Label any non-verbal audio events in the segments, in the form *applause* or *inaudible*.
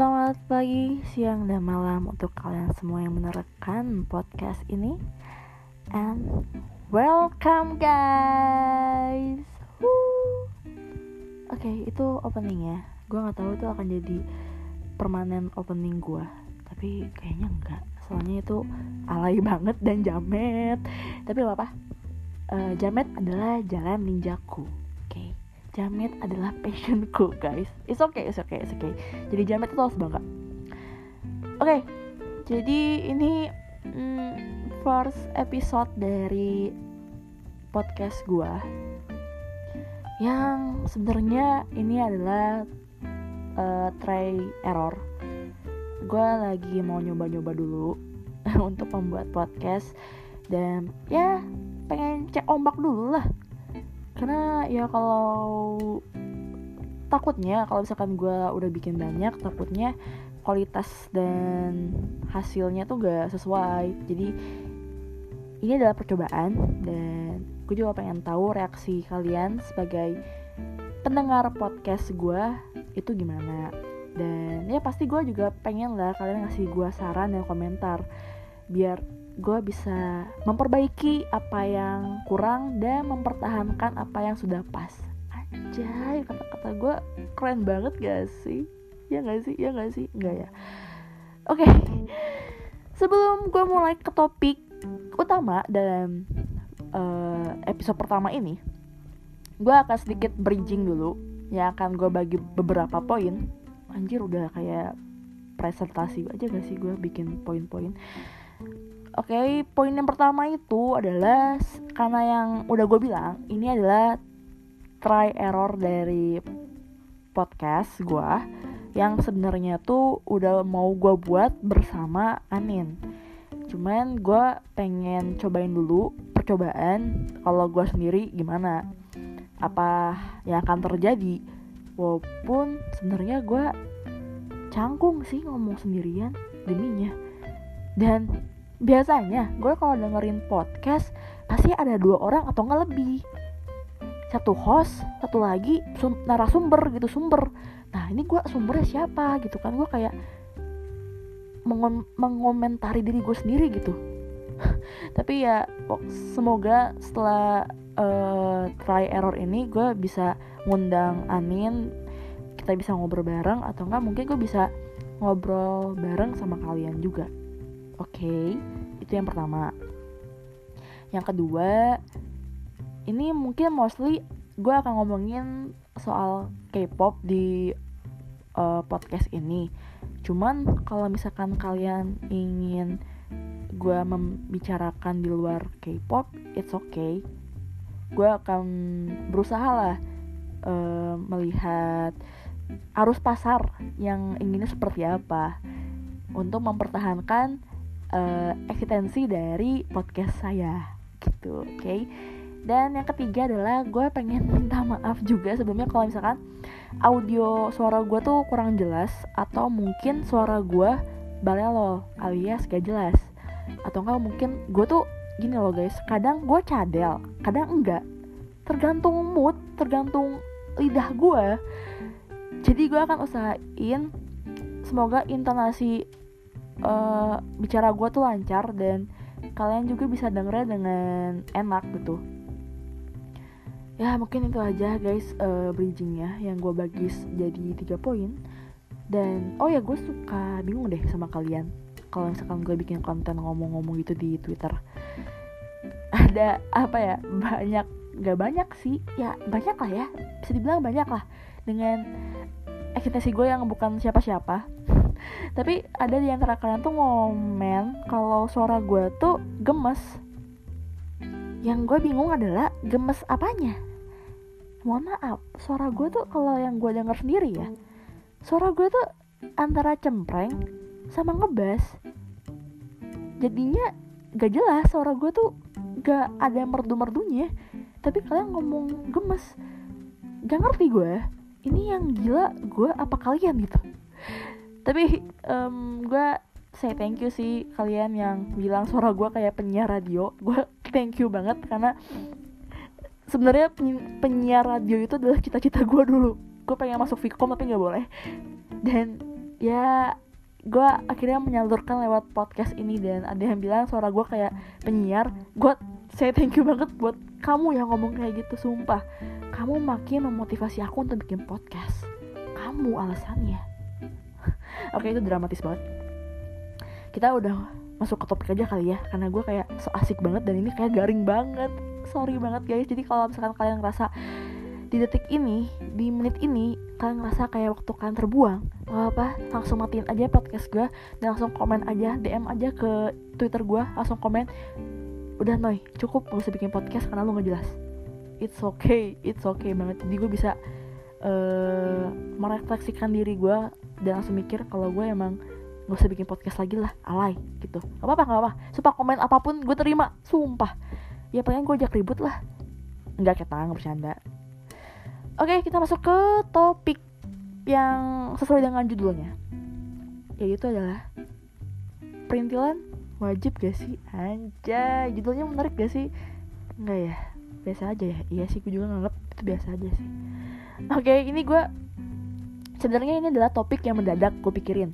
Selamat pagi, siang, dan malam untuk kalian semua yang menerangkan podcast ini. And welcome guys. Oke, okay, itu openingnya. Gue gak tahu itu akan jadi permanen opening gue Tapi kayaknya enggak Soalnya itu alay banget dan jamet. Tapi apa-apa. Uh, Jamet adalah jalan ninjaku Jamet adalah passionku guys. It's okay, it's okay, it's okay. Jadi Jamet itu harus bangga. Oke, okay, jadi ini mm, first episode dari podcast gue Yang sebenarnya ini adalah uh, try error. Gue lagi mau nyoba-nyoba dulu *laughs* untuk membuat podcast Dan ya pengen cek ombak dulu lah karena ya kalau takutnya kalau misalkan gue udah bikin banyak takutnya kualitas dan hasilnya tuh gak sesuai. Jadi ini adalah percobaan dan gue juga pengen tahu reaksi kalian sebagai pendengar podcast gue itu gimana. Dan ya pasti gue juga pengen lah kalian ngasih gue saran dan komentar biar gue bisa memperbaiki apa yang kurang dan mempertahankan apa yang sudah pas. Aja kata-kata gue keren banget gak sih? Ya gak sih? Ya gak sih? Enggak ya? Oke. Okay. sebelum gue mulai ke topik utama dalam uh, episode pertama ini gue akan sedikit bridging dulu yang akan gue bagi beberapa poin. Anjir udah kayak presentasi aja gak sih gue bikin poin-poin Oke, okay, poin yang pertama itu adalah karena yang udah gue bilang, ini adalah try error dari podcast gue yang sebenarnya tuh udah mau gue buat bersama Anin. Cuman gue pengen cobain dulu percobaan kalau gue sendiri gimana, apa yang akan terjadi. Walaupun sebenarnya gue canggung sih ngomong sendirian deminya. Dan biasanya gue kalau dengerin podcast pasti ada dua orang atau nggak lebih. Satu host satu lagi sum narasumber gitu sumber. Nah ini gue sumbernya siapa gitu kan? Gue kayak mengom mengomentari diri gue sendiri gitu. *laughs* Tapi ya semoga setelah uh, try error ini gue bisa ngundang Anin kita bisa ngobrol bareng atau enggak mungkin gue bisa ngobrol bareng sama kalian juga Oke, okay, itu yang pertama. Yang kedua, ini mungkin mostly gue akan ngomongin soal K-pop di uh, podcast ini. Cuman kalau misalkan kalian ingin gue membicarakan di luar K-pop, it's okay. Gue akan berusaha lah uh, melihat arus pasar yang inginnya seperti apa untuk mempertahankan uh, eksistensi dari podcast saya gitu oke? Okay? dan yang ketiga adalah gue pengen minta maaf juga sebelumnya kalau misalkan audio suara gue tuh kurang jelas atau mungkin suara gue balelo alias gak jelas. Atau enggak mungkin gue tuh gini loh guys kadang gue cadel kadang enggak. Tergantung mood tergantung lidah gue. Jadi gue akan usahain semoga intonasi uh, bicara gue tuh lancar dan kalian juga bisa dengernya dengan enak gitu. Ya mungkin itu aja guys uh, bridgingnya yang gue bagi jadi tiga poin. Dan oh ya gue suka bingung deh sama kalian. Kalau misalkan gue bikin konten ngomong-ngomong gitu di twitter. Ada apa ya? Banyak gak banyak sih. Ya banyak lah ya. Bisa dibilang banyak lah. Dengan eksistensi gue yang bukan siapa-siapa tapi ada di antara kalian tuh ngomen kalau suara gue tuh gemes. Yang gue bingung adalah gemes apanya? Mohon maaf suara gue tuh kalau yang gue denger sendiri ya suara gue tuh antara cempreng sama ngebas. Jadinya gak jelas suara gue tuh gak ada merdu-merdunya tapi kalian ngomong gemes. Gak ngerti gue ini yang gila gue apa kalian gitu tapi um, gue say thank you sih kalian yang bilang suara gue kayak penyiar radio. Gue thank you banget karena sebenarnya penyiar radio itu adalah cita-cita gue dulu. Gue pengen masuk Vkom tapi nggak boleh. Dan ya gue akhirnya menyalurkan lewat podcast ini dan ada yang bilang suara gue kayak penyiar. Gue saya thank you banget buat kamu yang ngomong kayak gitu sumpah. Kamu makin memotivasi aku untuk bikin podcast. Kamu alasannya oke itu dramatis banget. Kita udah masuk ke topik aja kali ya karena gue kayak so asik banget dan ini kayak garing banget. Sorry banget guys. Jadi kalau misalkan kalian ngerasa di detik ini di menit ini kalian ngerasa kayak waktu kalian terbuang gak apa langsung matiin aja podcast gue dan langsung komen aja DM aja ke Twitter gue langsung komen udah noy cukup gak usah bikin podcast karena lu gak jelas. It's okay it's okay banget. Jadi gue bisa uh, merefleksikan diri gue dan langsung mikir kalau gue emang gak usah bikin podcast lagi lah alay gitu gak apa-apa gak apa sumpah komen apa pun gue terima sumpah ya paling gue ajak ribut lah nggak ketang bercanda Oke, kita masuk ke topik yang sesuai dengan judulnya. Yaitu adalah perintilan wajib gak sih? Anjay, judulnya menarik gak sih? Enggak ya, biasa aja ya. Iya sih, gue juga nganggap itu biasa aja sih. Oke, ini gue sebenarnya ini adalah topik yang mendadak gue pikirin.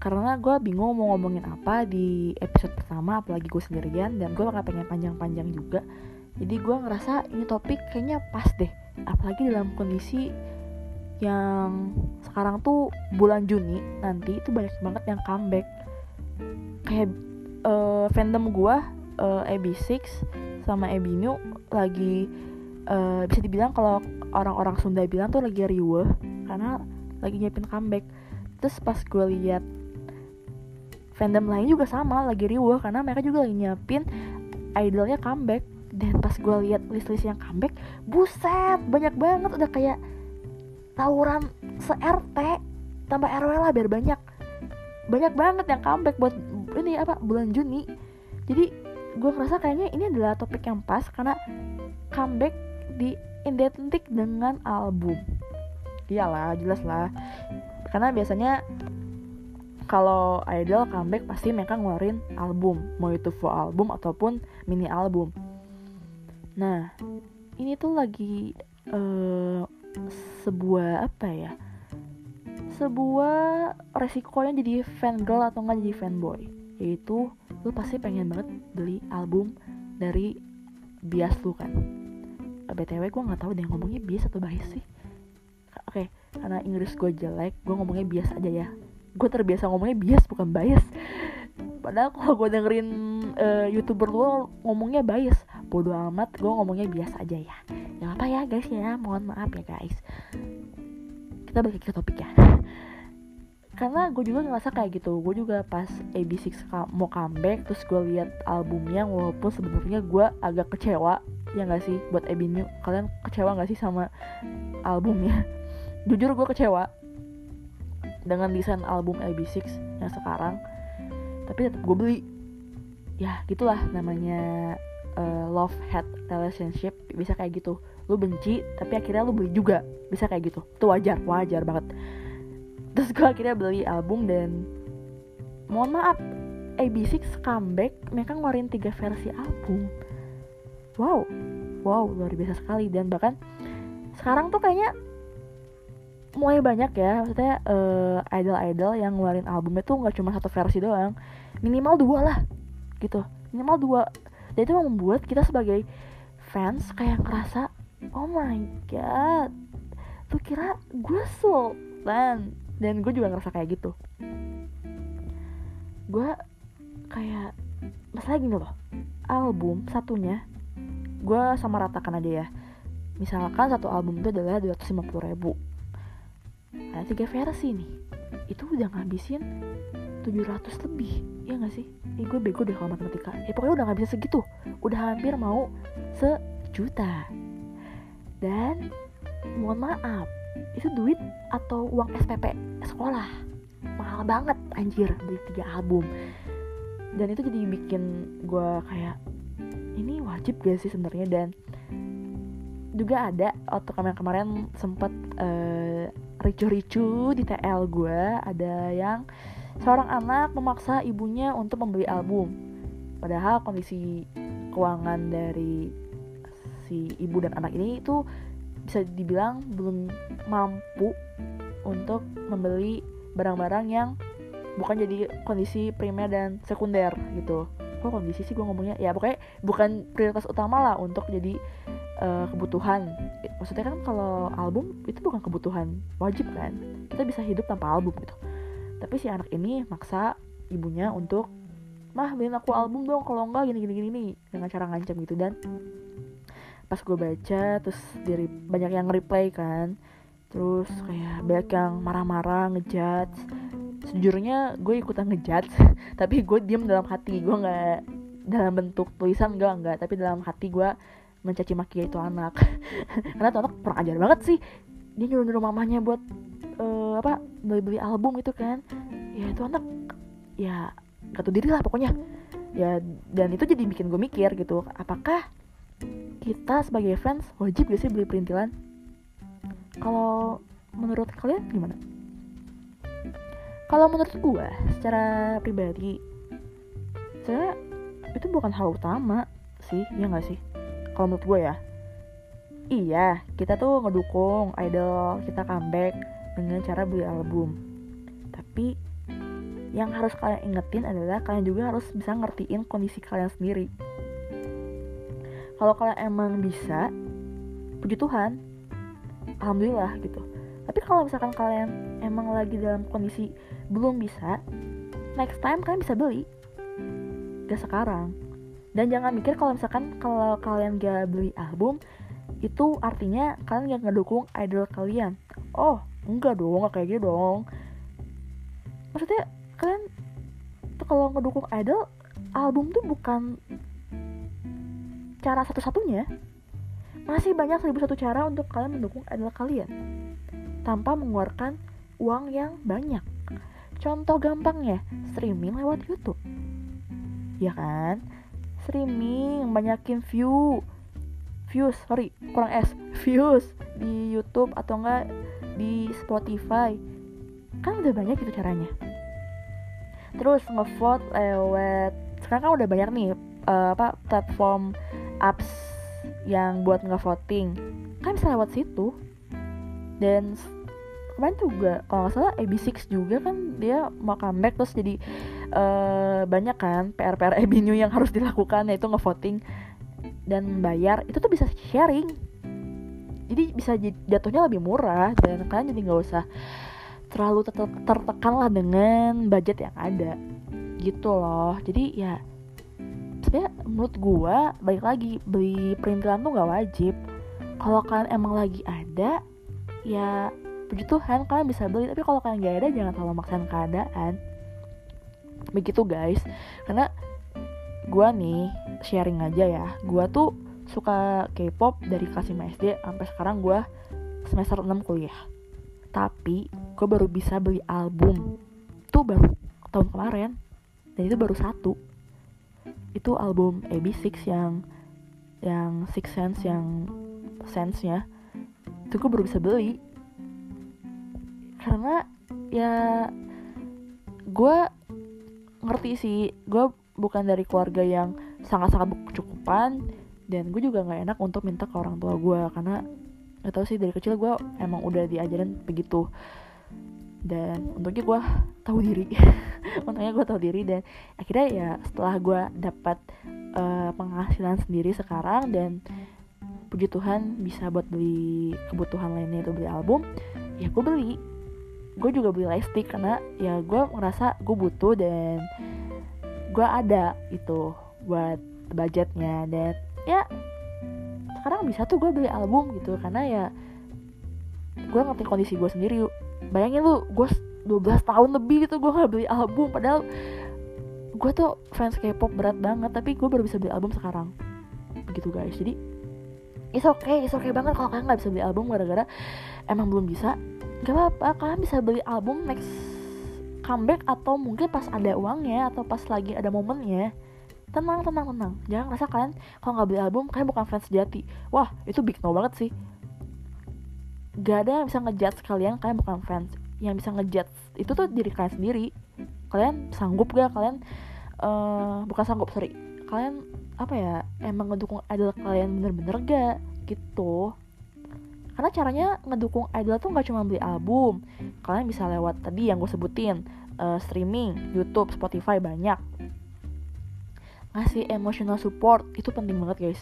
Karena gue bingung mau ngomongin apa di episode pertama, apalagi gue sendirian dan gue bakal pengen panjang-panjang juga. Jadi gue ngerasa ini topik kayaknya pas deh apalagi dalam kondisi yang sekarang tuh bulan Juni nanti itu banyak banget yang comeback kayak uh, fandom gua uh, AB6 sama Ebinu lagi uh, bisa dibilang kalau orang-orang Sunda bilang tuh lagi riweh karena lagi nyiapin comeback. Terus pas gue lihat fandom lain juga sama lagi riweh karena mereka juga lagi nyiapin idolnya comeback. Dan pas gue lihat list-list yang comeback buset banyak banget. Udah kayak tawuran se RT tambah RW lah biar banyak. Banyak banget yang comeback buat ini apa bulan Juni. Jadi gue ngerasa kayaknya ini adalah topik yang pas karena comeback di identik dengan album iyalah jelas lah karena biasanya kalau idol comeback pasti mereka ngeluarin album mau itu full album ataupun mini album Nah, ini tuh lagi uh, sebuah apa ya? Sebuah resikonya jadi fan girl atau nggak jadi fanboy. Yaitu lu pasti pengen banget beli album dari bias lu kan. BTW gue nggak tahu deh ngomongnya bias atau bias sih. Oke, okay, karena Inggris gue jelek, gue ngomongnya bias aja ya. Gue terbiasa ngomongnya bias bukan bias. Padahal kalau gue dengerin uh, youtuber lu ngomongnya bias. Bodo amat gue ngomongnya biasa aja ya. Ya apa ya guys ya. Mohon maaf ya guys. Kita balik ke topik ya. Karena gue juga ngerasa kayak gitu. Gue juga pas AB6 mau comeback terus gue lihat albumnya walaupun sebenarnya gue agak kecewa ya gak sih buat New kalian kecewa gak sih sama albumnya? *laughs* Jujur gue kecewa dengan desain album AB6 yang sekarang tapi tetap gue beli. Ya gitulah namanya uh, love hate relationship bisa kayak gitu. Lu benci tapi akhirnya lu beli juga bisa kayak gitu. Itu wajar wajar banget. Terus gue akhirnya beli album dan mohon maaf AB6 comeback mereka ngeluarin tiga versi album wow. Wow luar biasa sekali. Dan bahkan sekarang tuh kayaknya mulai banyak ya maksudnya uh, idol-idol yang ngeluarin albumnya tuh nggak cuma satu versi doang. Minimal dua lah gitu. Minimal dua. Dan itu membuat kita sebagai fans kayak ngerasa oh my god tuh kira gue sultan. Dan gue juga ngerasa kayak gitu. Gue kayak masalah gini loh. Album satunya gue sama ratakan aja ya. Misalkan satu album itu adalah 250 ribu. Ada tiga versi nih. Itu udah ngabisin 700 lebih ya gak sih? Ih gue bego deh kalau matematika. Ya pokoknya udah gak bisa segitu. Udah hampir mau sejuta. Dan mohon maaf itu duit atau uang SPP sekolah. Mahal banget anjir beli tiga album. Dan itu jadi bikin gue kayak ini wajib gak sih sebenarnya? Dan juga ada waktu kemarin kemarin sempet uh, ricu-ricu di TL gue ada yang seorang anak memaksa ibunya untuk membeli album. Padahal kondisi keuangan dari si ibu dan anak ini itu bisa dibilang belum mampu untuk membeli barang-barang yang bukan jadi kondisi primer dan sekunder gitu kok kondisi sih gue ngomongnya? Ya pokoknya bukan prioritas utama lah untuk jadi uh, kebutuhan. Maksudnya kan kalau album itu bukan kebutuhan wajib kan? Kita bisa hidup tanpa album gitu. Tapi si anak ini maksa ibunya untuk mah beliin aku album dong kalau enggak gini gini gini dengan cara ngancam gitu. Dan pas gue baca terus dari banyak yang reply kan terus kayak banyak yang marah-marah ngejudge sejujurnya gue ikutan ngejudge *laughs* tapi gue diem dalam hati. Gue nggak dalam bentuk tulisan gue nggak. Tapi dalam hati gue mencaci maki itu anak. *laughs* Karena tuh anak kurang ajar banget sih. Dia nyuruh nyuruh mamanya buat uh, apa beli beli album itu kan. Ya itu anak ya gak tahu diri lah pokoknya. Ya dan itu jadi bikin gue mikir gitu apakah kita sebagai fans wajib gak sih beli perintilan? Kalau menurut kalian gimana kalau menurut gue secara pribadi saya itu bukan hal utama sih ya nggak sih? Kalau menurut gue ya. Iya kita tuh ngedukung idol kita comeback dengan cara beli album. Tapi yang harus kalian ingetin adalah kalian juga harus bisa ngertiin kondisi kalian sendiri. Kalau kalian emang bisa puji Tuhan. Alhamdulillah gitu tapi kalau misalkan kalian emang lagi dalam kondisi belum bisa next time kalian bisa beli. Gak sekarang. Dan jangan mikir kalau misalkan kalau kalian gak beli album itu artinya kalian gak ngedukung idol kalian. Oh enggak dong gak kayak gitu dong. Maksudnya kalian tuh kalau ngedukung idol album tuh bukan cara satu-satunya. Masih banyak seribu satu cara untuk kalian mendukung idol kalian tanpa mengeluarkan uang yang banyak Contoh gampangnya, streaming lewat YouTube. Ya kan? Streaming, banyakin view. Views, sorry, kurang S. Views di YouTube atau enggak di Spotify. Kan udah banyak gitu caranya. Terus ngevote lewat sekarang kan udah banyak nih uh, apa platform apps yang buat ngevoting. Kan bisa lewat situ. Dan kemarin juga kalau nggak salah AB6 juga kan dia mau comeback terus jadi uh, banyak kan PR-PR AB New yang harus dilakukan yaitu ngevoting dan bayar itu tuh bisa sharing. Jadi bisa jatuhnya lebih murah dan kalian jadi nggak usah terlalu tertekan lah dengan budget yang ada. Gitu loh. Jadi ya sebenarnya menurut gua baik lagi beli perintilan tuh nggak wajib. Kalau kalian emang lagi ada ya puji Tuhan kalian bisa beli. Tapi kalau kalian gak ada jangan terlalu maksain keadaan. Begitu guys. Karena gue nih sharing aja ya. Gue tuh suka K-pop dari kelas 5 SD sampai sekarang gue semester 6 kuliah. Tapi gue baru bisa beli album. Tuh baru tahun kemarin. Dan itu baru satu. Itu album AB6 yang yang Six Sense yang sense nya itu gue baru bisa beli karena ya gue ngerti sih gue bukan dari keluarga yang sangat-sangat berkecukupan dan gue juga nggak enak untuk minta ke orang tua gue karena gak tau sih dari kecil gue emang udah diajarin begitu. Dan untungnya gue tahu diri *laughs* untungnya gue tahu diri dan akhirnya ya setelah gue dapat uh, penghasilan sendiri sekarang dan puji Tuhan bisa buat beli kebutuhan lainnya itu beli album ya gue beli gue juga beli lightstick karena ya gue ngerasa gue butuh dan gue ada itu buat budgetnya. Dan ya sekarang bisa tuh gue beli album gitu karena ya gue ngerti kondisi gue sendiri. Bayangin lu gue 12 tahun lebih gitu gue gak beli album padahal gue tuh fans K-pop berat banget tapi gue baru bisa beli album sekarang. Begitu guys. Jadi it's okay it's okay banget kalau kalian nggak bisa beli album gara-gara emang belum bisa gak apa-apa kalian bisa beli album next comeback atau mungkin pas ada uangnya atau pas lagi ada momennya. Tenang tenang tenang. Jangan rasa kalian kalau nggak beli album kalian bukan fans sejati. Wah itu big no banget sih. Gak ada yang bisa ngejudge kalian kalian bukan fans. Yang bisa ngejudge itu tuh diri kalian sendiri. Kalian sanggup gak? Kalian uh, bukan sanggup sorry. Kalian apa ya emang ngedukung idol kalian bener-bener gak? Gitu karena caranya ngedukung idol tuh nggak cuma beli album. Kalian bisa lewat tadi yang gue sebutin uh, streaming YouTube Spotify banyak. Ngasih emotional support itu penting banget guys.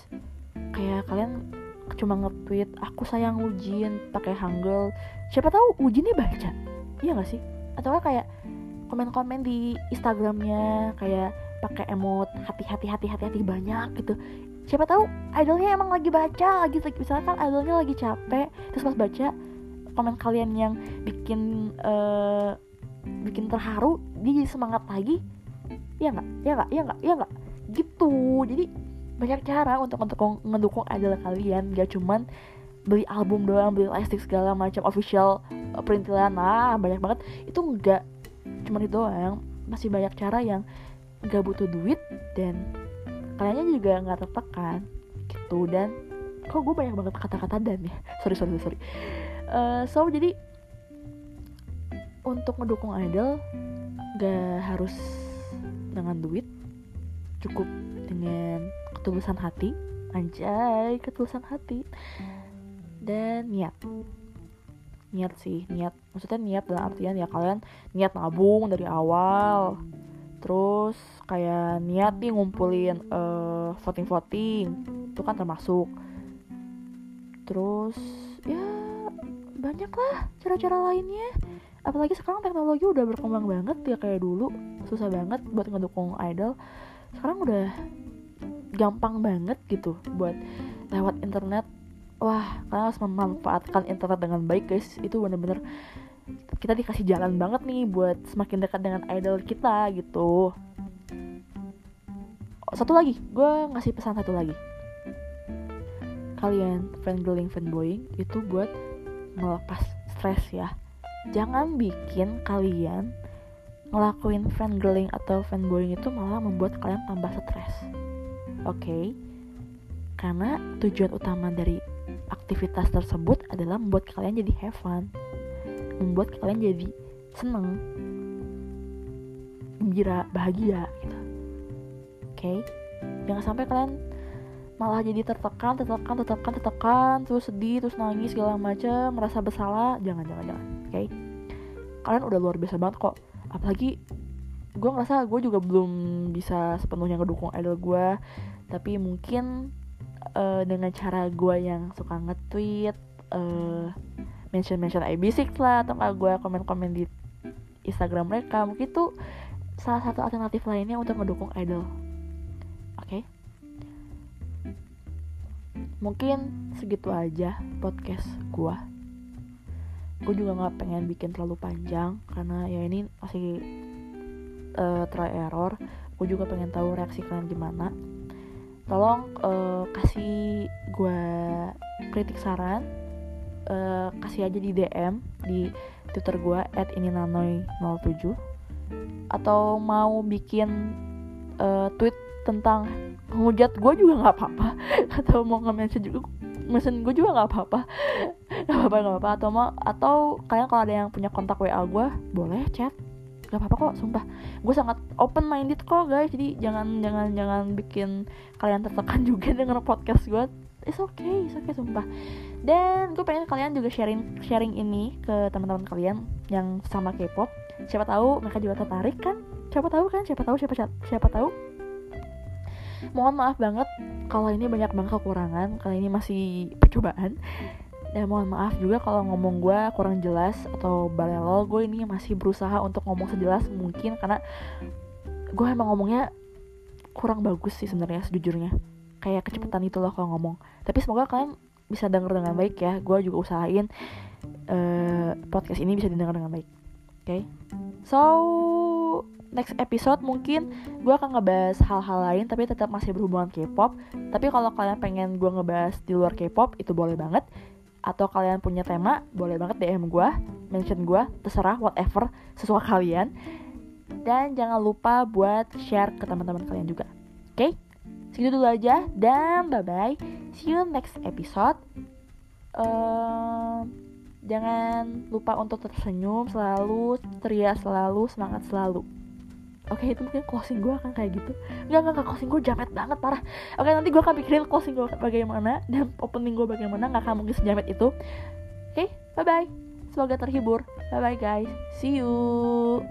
Kayak kalian cuma nge-tweet aku sayang Ujin pakai Hangul siapa tahu Ujinnya baca iya gak sih? Atau kayak komen-komen di Instagramnya kayak pakai emot hati-hati hati-hati hati banyak gitu siapa tahu idolnya emang lagi baca lagi misalkan idolnya lagi capek terus pas baca komen kalian yang bikin uh, bikin terharu dia jadi semangat lagi? Ya nggak? Ya nggak? Ya nggak? Ya nggak? Gitu. Jadi banyak cara untuk untuk ngedukung idol kalian. Gak cuman beli album doang beli plastik segala macam official uh, perintilan. Ah banyak banget. Itu enggak cuman itu doang. Masih banyak cara yang gak butuh duit dan kaliannya juga nggak tertekan gitu dan kok gue banyak banget kata-kata dan ya. *laughs* Sorry sorry sorry. Uh, so jadi untuk mendukung idol gak harus dengan duit cukup dengan ketulusan hati. Anjay ketulusan hati. Dan niat. Niat sih niat. Maksudnya niat dalam artian ya kalian niat nabung dari awal niat nih ngumpulin uh, voting voting itu kan termasuk. Terus ya banyak lah cara-cara lainnya. Apalagi sekarang teknologi udah berkembang banget ya kayak dulu. Susah banget buat ngedukung idol. Sekarang udah gampang banget gitu buat lewat internet. Wah kalian harus memanfaatkan internet dengan baik guys. Itu bener-bener kita dikasih jalan banget nih buat semakin dekat dengan idol kita gitu satu lagi gue ngasih pesan satu lagi. Kalian fangirling fanboying itu buat melepas stres ya. Jangan bikin kalian ngelakuin fangirling atau fanboying itu malah membuat kalian tambah stres. Oke? Okay? karena tujuan utama dari aktivitas tersebut adalah membuat kalian jadi have fun. Membuat kalian jadi seneng. Gembira bahagia gitu okay? jangan sampai kalian malah jadi tertekan tertekan tertekan tertekan terus sedih terus nangis segala macam merasa bersalah jangan jangan jangan oke okay? kalian udah luar biasa banget kok apalagi gue ngerasa gue juga belum bisa sepenuhnya ngedukung idol gue tapi mungkin uh, dengan cara gue yang suka nge-tweet uh, mention mention IB6 lah atau nggak gue komen komen di Instagram mereka mungkin itu salah satu alternatif lainnya untuk mendukung idol mungkin segitu aja podcast gue gue juga nggak pengen bikin terlalu panjang karena ya ini masih uh, try error. Gue juga pengen tahu reaksi kalian gimana. Tolong uh, kasih gue kritik saran. Uh, kasih aja di DM di Twitter gue @ininanoy07 atau mau bikin uh, tweet tentang ngujat gue juga nggak apa-apa. *laughs* Atau mau nge-mention juga gue juga nggak apa-apa. *laughs* Nggak apa-apa nggak apa-apa. Atau mau atau kalian kalau ada yang punya kontak WA gue boleh chat. Gak apa-apa kok sumpah. Gue sangat open minded kok guys. Jadi jangan jangan jangan bikin kalian tertekan *laughs* juga dengan podcast gue it's okay it's okay sumpah. Dan gue pengen kalian juga sharing sharing ini ke teman-teman kalian yang sama K-pop. Siapa tahu mereka juga tertarik kan? Siapa tahu kan? Siapa tahu siapa siapa tahu mohon maaf banget kalau ini banyak banget kekurangan kalau ini masih percobaan. Dan mohon maaf juga kalau ngomong gue kurang jelas atau balelo gue ini masih berusaha untuk ngomong sejelas mungkin karena gue emang ngomongnya kurang bagus sih sebenarnya sejujurnya. Kayak kecepatan itu loh kalau ngomong. Tapi semoga kalian bisa denger dengan baik ya. Gue juga usahain uh, podcast ini bisa didengar dengan baik. Oke? Okay? so next episode mungkin gue akan ngebahas hal-hal lain tapi tetap masih berhubungan K-pop. Tapi kalau kalian pengen gue ngebahas di luar K-pop itu boleh banget. Atau kalian punya tema boleh banget DM gue mention gue terserah whatever sesuai kalian. Dan jangan lupa buat share ke teman-teman kalian juga. Oke? Okay? segitu dulu aja dan bye bye see you next episode. Uh, jangan lupa untuk tersenyum selalu ceria selalu semangat selalu. Oke itu mungkin closing gue akan kayak gitu. Enggak, enggak, enggak, closing gue jamet banget, parah. Oke nanti gue akan pikirin closing gue bagaimana Dan opening gue bagaimana, gak akan mungkin sejamet itu. Oke, bye-bye. Semoga terhibur. Bye-bye guys, see you